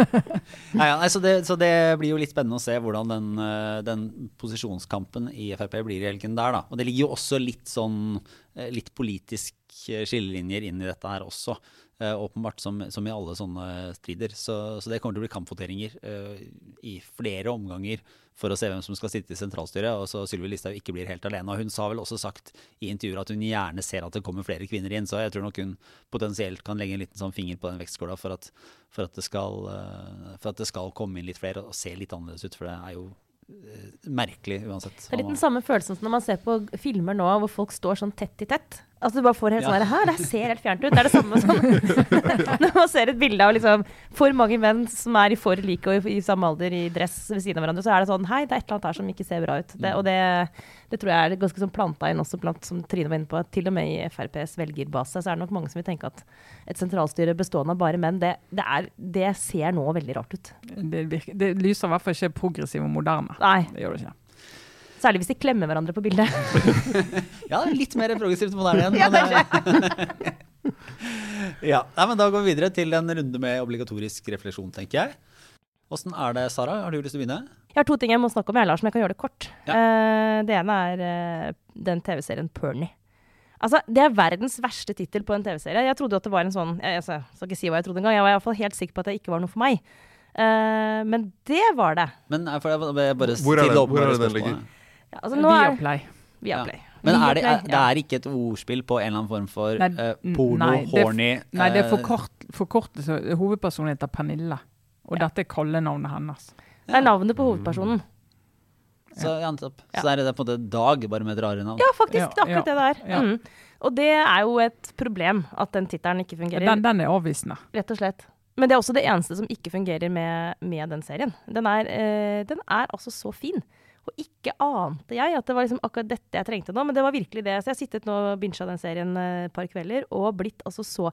(laughs) Nei, ja, så, det, så det blir jo litt spennende å se hvordan den, eh, den posisjonskampen i Frp blir i helgen der, da. Og det ligger jo også litt sånn eh, litt politisk eh, skillelinjer inn i dette her også. åpenbart, som, som i alle sånne strider. Så, så det kommer til å bli kampvoteringer i flere omganger for å se hvem som skal sitte i sentralstyret. Og så Sylvi Listhaug ikke blir helt alene. Og hun sa vel også sagt i intervjuer at hun gjerne ser at det kommer flere kvinner inn. Så jeg tror nok hun potensielt kan legge en liten sånn finger på den vektskåla for for eh, for at det skal komme inn litt flere og se litt annerledes ut. For det er jo eh, merkelig uansett. Det er litt den samme følelsen som når man ser på filmer nå hvor folk står sånn tett i tett. Altså du bare får helt Ja. sånn her, det ser helt fjernt ut. Det er det samme som (laughs) (laughs) når man ser et bilde av liksom for mange menn som er i for like og i, i samme alder i dress ved siden av hverandre, så er det sånn Hei, det er et eller annet her som ikke ser bra ut. Det, og det, det tror jeg er ganske sånn planta inn også blant, som Trine var inne på, at til og med i FrPs velgerbase så er det nok mange som vil tenke at et sentralstyre bestående av bare menn, det, det, er, det ser nå veldig rart ut. Det lyser i hvert fall ikke progressiv og moderne. Nei, Det gjør det ikke. Særlig hvis de klemmer hverandre på bildet. (laughs) Ja, litt mer progressivt moderne igjen. Ja, men, (laughs) ja, nei, men Da går vi videre til en runde med obligatorisk refleksjon, tenker jeg. Åssen er det, Sara? Har du lyst til å begynne? Jeg har to ting jeg må snakke om, jeg, Lars, men jeg kan gjøre det kort. Ja. Eh, det ene er eh, den TV-serien Pernie. Altså, Det er verdens verste tittel på en TV-serie. Jeg trodde at det var en sånn Jeg, jeg skal ikke si hva jeg trodde engang. Jeg var i hvert fall helt sikker på at det ikke var noe for meg. Uh, men det var det. Men for jeg bare bare Hvor er åpenbare hvor er det den spørsmålet. Ja, altså, nå er Viaplay. Viaplay. Men er det, er, det er ikke et ordspill på en eller annen form for Nei, uh, porno, nei, det horny Nei, det er eh, forkort, forkortelse. Hovedpersonen heter Pernille. Og dette er kallenavnet hennes. Det er navnet på hovedpersonen. Så, ja, nettopp. Ja. så er det på en måte Dag, bare med et rarere navn. Ja, faktisk. Det er akkurat det det er. Mm. Og det er jo et problem at den tittelen ikke fungerer. Den, den er avvisende. Rett og slett. Men det er også det eneste som ikke fungerer med, med den serien. Den er, øh, den er altså så fin. Og ikke ante jeg at det var liksom akkurat dette jeg trengte nå, men det var virkelig det. Så jeg har sittet nå og bincha den serien eh, et par kvelder og blitt altså så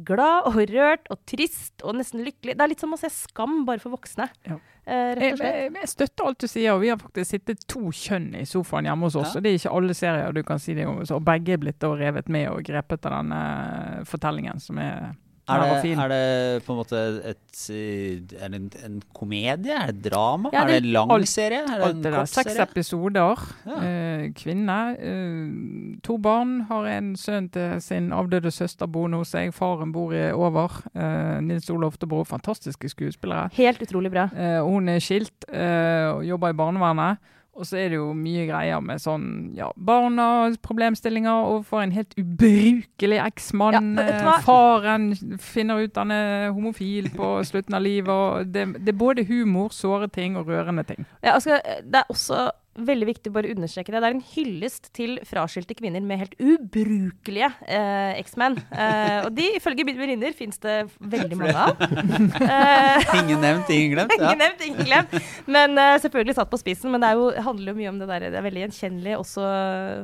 glad og rørt og trist og nesten lykkelig. Det er litt som å se Skam bare for voksne, Ja. eh, rett og slett. jeg, jeg støtter alt du sier, og vi har faktisk sittet to kjønn i sofaen hjemme hos oss. Ja. Og det er ikke alle serier du kan si det om, så- og begge er blitt revet med og grepet av denne fortellingen, som er Er det, er det på en måte et Er det en, en komedie? Er det drama? Ja, er det- det en lang alt- serie? Er det Alt det der. kort Seks episoder. Ja. Eh, kvinne. Eh, to barn. Har en sønn til sin avdøde søster boende hos seg. Faren bor i over. Eh, Nils Olav Oftebro. Fantastiske skuespillere. Helt utrolig bra. Eh, hun er skilt eh, og jobber i barnevernet. Og så er det jo mye greier med sånn ja, og problemstillinger overfor en helt ubrukelig eksmann. Ja, Eh? Faren finner ut han er homofil på slutten av livet. det, det er både humor, såre ting og rørende ting. Ja, altså, det er også veldig viktig å bare understreke det. Det er en hyllest til fraskilte kvinner med helt ubrukelige eh, eksmenn. Eh, og de, ifølge mine venninner, fins det veldig mange av. Eh, Ingen nevnt, ingen glemt. Ja. (laughs) Ingen nevnt, ingen glemt. Men eh, selvfølgelig satt på spissen. Men det jo, handler jo mye om det der, det er veldig gjenkjennelig også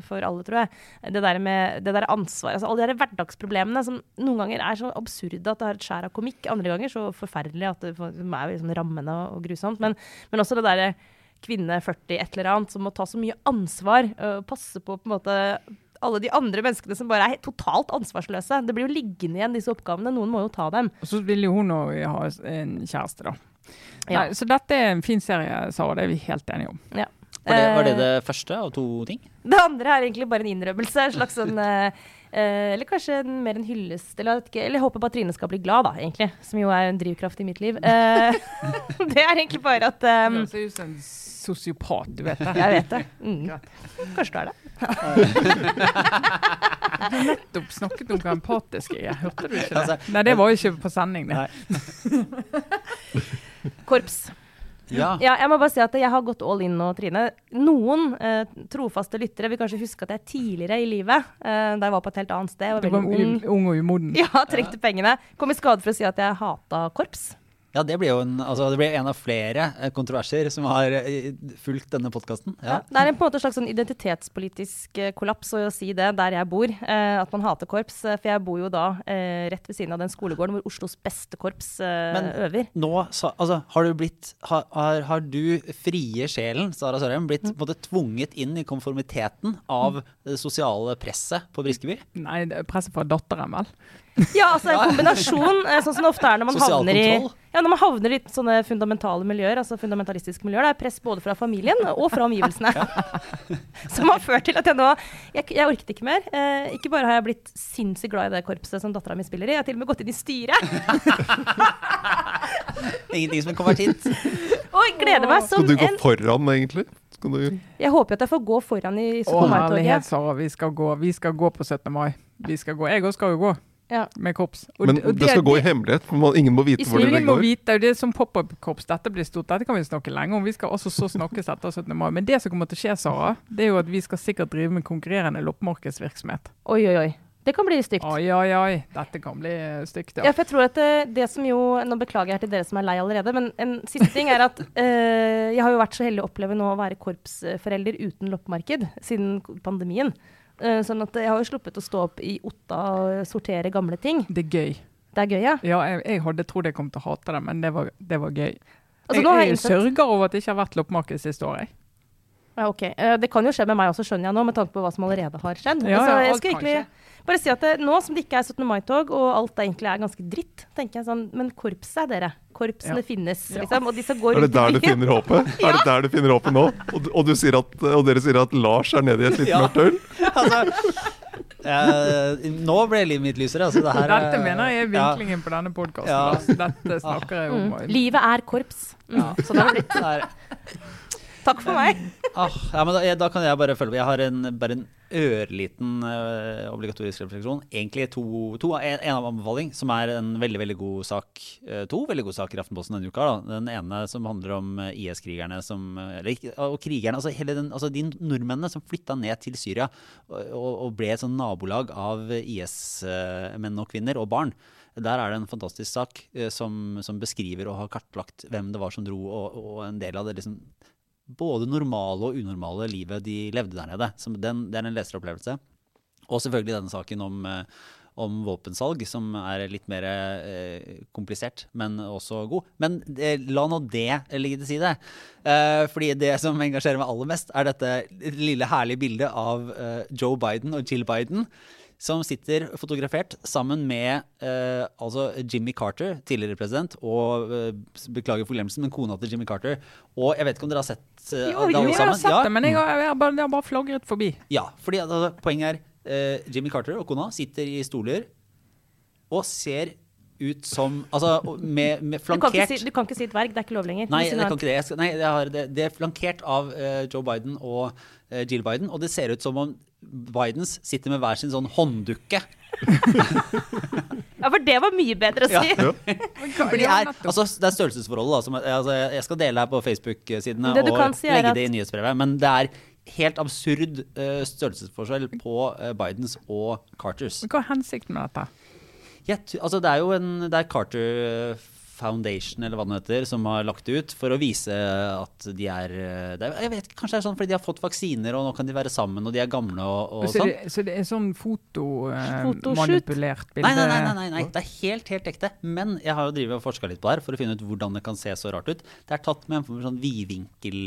for alle, tror jeg. Det der med det der ansvaret. Altså, alle de der hverdagsproblemene som noen ganger er så absurde at det har et skjær av komikk. Andre ganger så forferdelig at det er liksom rammende og grusomt. Men, men også det derre kvinne 40 et eller annet som må ta så mye ansvar og passe på på en måte alle de andre menneskene som bare er totalt ansvarsløse. Det blir jo liggende igjen, disse oppgavene. Noen må jo ta dem. Og så vil jo hun òg ha en kjæreste, da. Ja. Nei, så dette er en fin serie, Sara. Det er vi helt enige om. Ja. Var, det, var det Eh, det første av to ting? Det andre er egentlig bare en innrømmelse. En slags sånn (laughs) eh, Eller kanskje en, mer en hyllest. Eller, ikke, eller jeg håper bare Trine skal bli glad, da, egentlig. Som jo er en drivkraft i mitt liv. Eh, (laughs) det er egentlig bare at um, Du ser ut som en sosiopat, du vet det. Jeg vet det. Mm. Kanskje du er det. (laughs) Du har nettopp snakket om hvor empatisk jeg er. Hørte du ikke det? Altså, Nei, det var jo ikke på sending, det. (laughs) Korps. Ja. Ja, jeg må bare si at jeg har gått all in nå, Trine. Noen eh, trofaste lyttere vil kanskje huske at jeg tidligere i livet, eh, da jeg var på et helt annet sted, var veldig ung, ung og umoden. (laughs) ja, trengte pengene, kom i skade for å si at jeg hata korps. Ja, det blir jo en, altså, det blir en av flere eh, kontroverser som har eh, fulgt denne podkasten. Ja. Ja. Det er en, på en måte en slags sånn identitetspolitisk eh, kollaps å si det der jeg bor, eh, at man hater korps. For jeg bor jo da eh, rett ved siden av den skolegården hvor Oslos beste korps eh, Men- øver. Nå, så, altså, har du blitt har, har, har du frie sjelen, Sara Sørheim, blitt på en måte tvunget inn i konformiteten av det sosiale presset på Briskeby? Nei, det er presset fra datteren, vel. Ja, altså en kombinasjon, eh, sånn som det ofte er når man Sosial havner i ja, når man havner i sånne fundamentale miljøer, altså fundamentalistiske miljøer. Det er press både fra familien og fra omgivelsene. (laughs) som har ført til at jeg nå Jeg, jeg orket ikke mer. Eh, ikke bare har jeg blitt sinnssykt glad i det korpset som dattera mi spiller i, jeg har til og med gått inn i styret. (laughs) Ingenting som en konvertitt. Og jeg gleder meg som Skal du gå en foran, egentlig? Skal du Jeg håper at jeg får gå foran i Å, 17. herlighet, mai-toget. Sara. Vi skal gå, vi skal gå på 17. mai. Vi skal gå. Jeg òg skal jo gå. Ja. med korps. Og Men det, det skal gå i hemmelighet, for ingen må vite hvor det Ingen må går. vite, det er som pop-up-korps. Dette blir stort. Dette kan vi snakke lenge om. Vi skal også så snakkes etter 17. mai. Men det som kommer til å skje, Sara, det er jo at vi skal sikkert drive med konkurrerende loppemarkedsvirksomhet. Oi, oi, oi. Det kan bli stygt. Oi, oi, oi. Dette kan bli eh, stygt, Ja, ja. for jeg tror at det, det som jo Nå beklager jeg til dere som er lei allerede, men en siste ting er at øh, (laughs) jeg har jo vært så heldig å oppleve nå å være korpsforelder uten loppemarked siden pandemien. Eh, sånn at jeg har jo sluppet å stå opp i Otta og sortere gamle ting. Det er gøy. Det er gøy, ja. Ja, jeg, jeg hadde trodd jeg kom til å hate det, men det var, det var gøy. Altså, jeg, jeg jeg sørger over at det ikke har vært loppemarked siste året. jeg. Ja, ok. Eh, det kan jo skje med meg også, skjønner jeg nå, med tanke på hva som allerede har skjedd. Ja, altså, jeg alt skal kan egentlig bare si at det, nå som det ikke er 17. mai-tog, og alt egentlig er ganske dritt, tenker jeg sånn Men korpset er dere. Korpsene Ja. finnes, liksom. Og de skal gå Er det der du finner håpet? (laughs) Er det der du finner håpet nå? Og, og, du sier at, og dere sier at Lars er nede i et litt Ja. mørkt hull? (laughs) altså, eh, nå ble livet mitt lysere. Altså, det her, er- Dette mener jeg er ja. vinklingen på denne podkasten. Ja. Dette snakker jeg om. Mm. Livet er korps. Mm. Ja. Så det har blitt. Takk for meg. (laughs) Ah, ja, men da, da kan jeg bare følge på. Jeg har en, bare en ørliten uh, obligatorisk refleksjon. Egentlig to, to en, en av anbefaling, som er en veldig veldig god sak. Uh, to veldig gode saker i Aftenposten denne uka. Da. Den ene som handler om eh, IS-krigerne som Eller og krigerne, altså, den, altså de nordmennene som flytta ned til Syria og, og ble et sånn nabolag av IS-menn og -kvinner og barn. Der er det en fantastisk sak som, som beskriver og har kartlagt hvem det var som dro, og, og en del av det liksom både normale og unormale livet de levde der nede. Den, det er en leseropplevelse. Og selvfølgelig denne saken om, eh, om våpensalg, som er litt mer eh, komplisert, men også god. Men eh, la nå det ligge til side. Eh, fordi det som engasjerer meg aller mest, er dette lille herlige bildet av eh, Joe Biden og Jill Biden. Som sitter fotografert sammen med eh, altså Jimmy Carter, tidligere president, og eh, beklager forglemmelsen, men kona til Jimmy Carter. Og jeg vet ikke om dere har sett eh, Jo, alle jo, alle jeg har sett Ja. det, men jeg har, jeg har, bare, jeg har bare flagret forbi. Ja, fordi altså, poenget er eh, Jimmy Carter og kona sitter i stoler og ser ut som Altså med, med Du kan, ikke flankert si, du kan ikke si et verg, det er ikke lov lenger. Nei, det kan ikke det. Jeg skal, nei, jeg har, det, det er flankert av eh, Joe Biden og eh, Jill Biden, og det ser ut som om Bidens sitter med hver sin sånn hånddukke. (laughs) Ja, for det var mye bedre å Ja. si. For de er, altså, det er størrelsesforholdet. Da, som, altså, jeg skal dele her på Facebook-sidene og si legge at- det i nyhetsbrevet, men det er helt absurd uh, størrelsesforskjell på uh, Bidens og Carters. Hva er hensikten med dette? Ja, altså det er jo en Det er Carter Foundation eller hva det heter, som har lagt det ut for å vise at de er, er Jeg vet ikke, Kanskje det er sånn fordi de har fått vaksiner, og nå kan de være sammen, og de er gamle og, og så, sånn. det, så det er sånn fotomanipulert bilde? Nei, nei, nei, nei, nei, det er helt helt ekte. Men jeg har jo og forska litt på det her for å finne ut hvordan det kan se så rart ut. Det er tatt med en sånn vidvinkel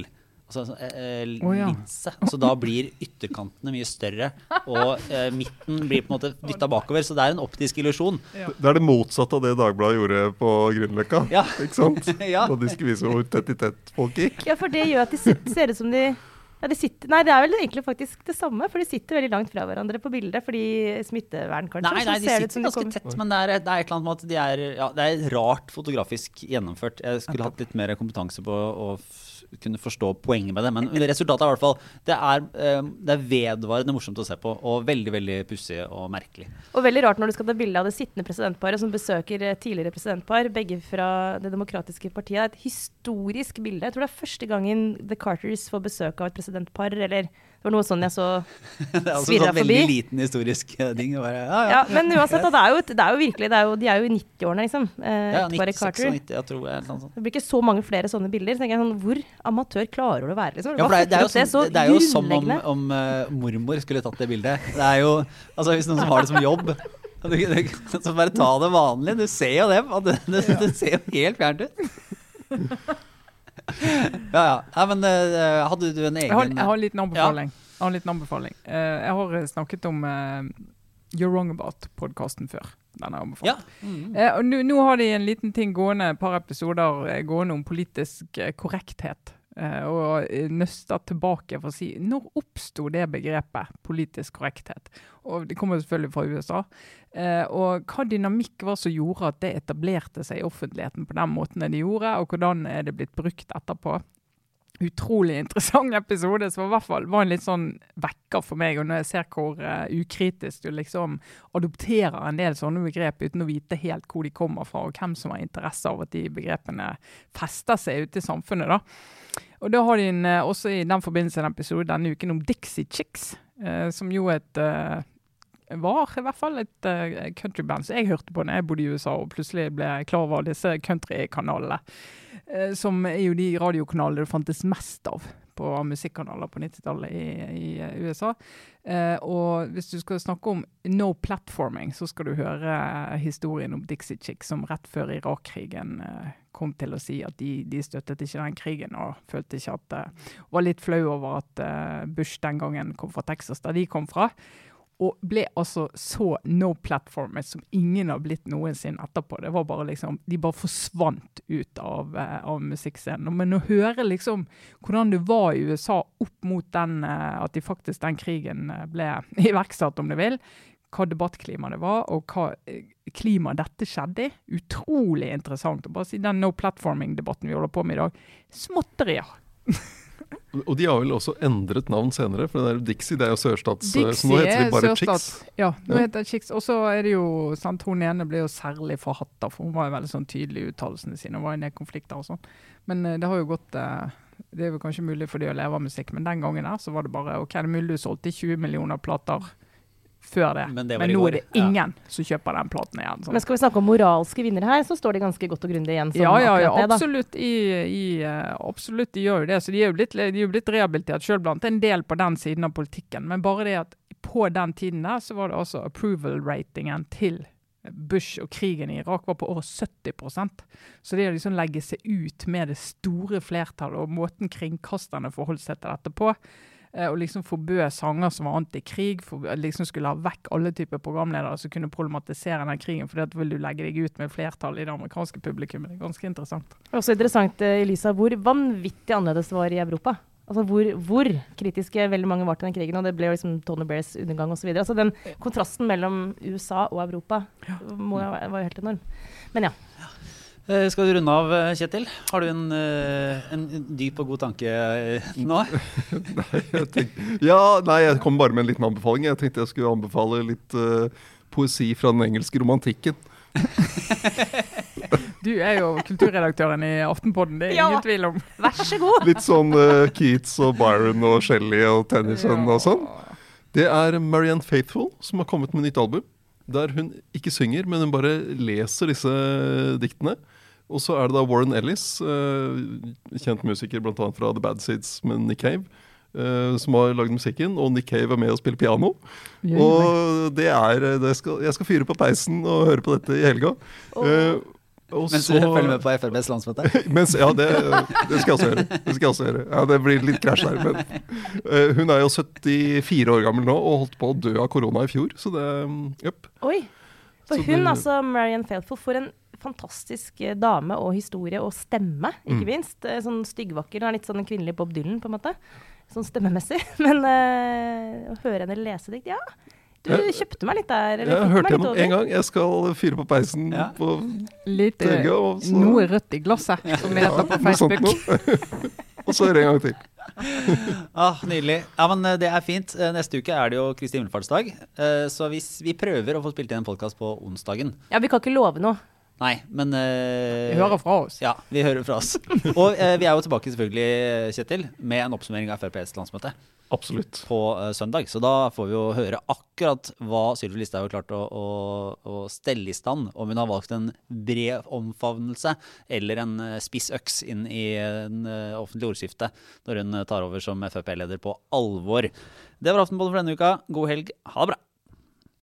altså, sånn, eh, oh, ja. linse. Så da blir ytterkantene mye større, og eh, midten blir på en måte dytta bakover. Så det er en optisk illusjon. Det er det motsatte av det Dagbladet gjorde på Grünerløkka. Ja. Ikke sant? (laughs) Ja. Da de skulle vise hvor tett i tett folk gikk. Ja, for det gjør at de ser ut som de ja, de sitter, Nei, det er vel egentlig faktisk det samme, for de sitter veldig langt fra hverandre på bildet fordi smittevern, kanskje. Nei, nei, de ser sitter de ganske tett, men det er, det er et eller annet med at de er Ja, det er rart fotografisk gjennomført. Jeg skulle hatt litt mer kompetanse på å kunne forstå poenget med det, men resultatet er i hvert fall Det er, eh, det er vedvarende morsomt å se på, og veldig, veldig pussig og merkelig. Og veldig rart når du skal ta bilde av det sittende presidentparet som besøker eh, tidligere presidentpar, begge fra Det demokratiske partiet. Et historisk bilde. Jeg tror det er første gangen The Carters får besøk av et presidentpar, eller det var noe sånn jeg så svirra (laughs) forbi. Det er altså en sånn veldig liten historisk eh, ting. Bare, ja, ja. Ja, men uansett, da, det, er jo, det er jo virkelig det er jo, De er jo i 90-årene, liksom. Eh, Ja, ekteparet 96 og 90, jeg tror jeg. sånn. Det blir ikke så mange flere sånne bilder. Så tenker jeg sånn, Hvor amatør klarer du å være? liksom? Ja, for det, er, det, er jo som, det er jo som om, om uh, mormor skulle tatt det bildet. Det er jo, altså Hvis noen som har det som jobb (laughs) du, du, Så bare ta det vanlig. Du ser jo det. Det, det, det ser jo helt fjernt ut. (laughs) (laughs) Ja, ja. Nei, men uh, hadde du en Jeg har, egen jeg har en liten anbefaling. Jeg har en liten anbefaling. Uh, jeg har eh, snakket om uh, You're Wrong About-podkasten før. Den har jeg anbefalt. Ja. Mm. -hmm. og nå- har de en liten ting gående, et par episoder eh, gående om politisk eh, korrekthet. Eh, og nøsta tilbake for å si når oppsto det begrepet, politisk korrekthet? Og Det kommer selvfølgelig fra USA. Eh, og hva dynamikk var som gjorde at det etablerte seg i offentligheten på den måten det gjorde, og hvordan er det blitt brukt etterpå? Utrolig interessant episode, som i hvert fall var en litt sånn vekker for meg. Og når jeg ser hvor uh, ukritisk du liksom adopterer en del sånne begrep uten å vite helt hvor de kommer fra, og hvem som har interesse av at de begrepene fester seg ute i samfunnet. da. Og da har de en, uh, også i den forbindelse en episode denne uken om Dixie Chicks, uh, som jo et var i hvert fall et countryband som jeg hørte på når jeg bodde i USA og plutselig ble klar over disse countrykanalene. Uh, som er jo de radiokanalene det fantes mest av på musikkanaler på 90-tallet i, i, USA. Eh, og hvis du skal snakke om no platforming, så skal du høre historien om Dixie Chick, som rett før Irak-krigen kom til å si at de, de, støttet ikke den krigen, og følte ikke at Var litt flau over at Bush den gangen kom fra Texas, der de kom fra og ble altså så no platformet som ingen har blitt noensinne etterpå. Det var bare liksom, De bare forsvant ut av, uh, av musikkscenen. Men å høre liksom hvordan det var i USA opp mot den, uh, at de faktisk den krigen eh, ble (laughs) iverksatt, om du vil, hva debattklima det var, og hva klima dette skjedde i. Utrolig interessant. å bare si Den no platforming-debatten vi holder på med i dag. Småtterier. (laughs) Og de har vel også endret navn senere, for det der Dixie det er jo sørstats... Dixie så nå heter de bare Chicks. Ja, nå ja. heter det Chicks. Og så er det jo sant, Hun ene ble jo særlig forhatta, for hun var jo veldig sånn tydelig i uttalelsene sine. Hun var i ned konflikter og sånn. Men uh, det har jo gått uh, Det er jo kanskje mulig for de å leve av musikk, men den gangen der så var det bare OK, det er mulig du solgte 20 millioner plater før det. Men, det Men nå er det ingen ja. som kjøper den platen igjen. Sånn. Men skal vi snakke om moralske vinnere her, så står de ganske godt og grundig igjen. ja, ja, ja absolutt, i, i, uh, absolutt, de gjør jo det. Så de er jo blitt, de er blitt rehabilitert sjøl blant en del på den siden av politikken. Men bare det at på den tiden der, så var det altså approval-ratingen til Bush og krigen i Irak var på over 70% Så det å liksom legge seg ut med det store flertallet og måten kringkasterne forholdt seg til dette på, Eh, og liksom forbød sanger som var antikrig. For, liksom skulle ha vekk alle typer programledere som kunne problematisere den krigen. For det vil du legge deg ut med flertall i det amerikanske publikummet. Det er ganske interessant. Også interessant, eh, Elisa, hvor vanvittig annerledes det var i Europa. Altså hvor, hvor, kritiske veldig mange var til den krigen, og det ble jo liksom Tony Bears undergang osv. Altså den kontrasten mellom USA og Europa må, var jo helt enorm. Men ja. Eh, skal du runde av, eh, Kjetil? Har du en, eh, en dyp og god tanke nå? (laughs) nei, jeg tenkte, ja, nei, jeg kom bare med en liten anbefaling. Jeg tenkte jeg skulle anbefale litt uh, poesi fra den engelske romantikken. (laughs) du er jo kulturredaktøren i Aftenpodden, det er ja, ingen tvil om. (laughs) Vær så god. Litt sånn uh, Keats og Byron og Shelley og Tennyson ja. og sånn. Det er Marianne Faithful som har kommet med nytt album. Der hun ikke synger, men hun bare leser disse diktene. Og så er det da Warren Ellis, uh, kjent musiker bl.a. fra The Bad Seeds med Nick Cave. Uh, som har lagd musikken, og Nick Cave er med og spiller piano. Yeah, og det er det skal, Jeg skal fyre på peisen og høre på dette i helga. Oh. Uh, mens du følger med på FrBs landsmøte? (laughs) mens, ja, det, det, skal jeg også gjøre. Det skal jeg også gjøre. Ja, det blir litt krasj der, Men uh, hun er jo 74 år gammel nå og holdt på å dø av korona i fjor, så det Jepp. Oi. For så hun, det, altså, Marian Faithful, for en fantastisk eh, dame og historie og stemme, ikke mm. minst. Eh, sånn styggvakker. Hun er litt sånn en kvinnelig Bob Dylan, på en måte. Sånn stemmemessig. (laughs) Men uh, å høre henne lese dikt, ja. Du jeg, kjøpte meg litt der. jeg har hørt gjennom en gang. Jeg skal fyre på peisen ja. på Litt Noe rødt i glasset, som vi heter på (laughs) Facebook. (laughs) og så er det en gang til. ah, nydelig. Ja, men Det er fint. Neste uke er det jo Kristi himmelfartsdag. Så hvis vi prøver å få spilt inn en podkast på onsdagen Ja, Vi kan ikke love noe. Nei, men uh, Vi hører fra oss. Ja, vi hører fra oss. (laughs) Og uh, vi er jo tilbake selvfølgelig, Kjetil, med en oppsummering av FrPs landsmøte. Absolutt. På uh, søndag. Så da får vi jo høre akkurat hva Sylvi Listhaug har klart å, å, å, stelle i stand. Om hun har valgt en bred omfavnelse eller en spiss øks inn i en offentlig ordskifte når hun tar over som Frp-leder på alvor. Det var Aftenpodden for denne uka. God helg. Ha det bra.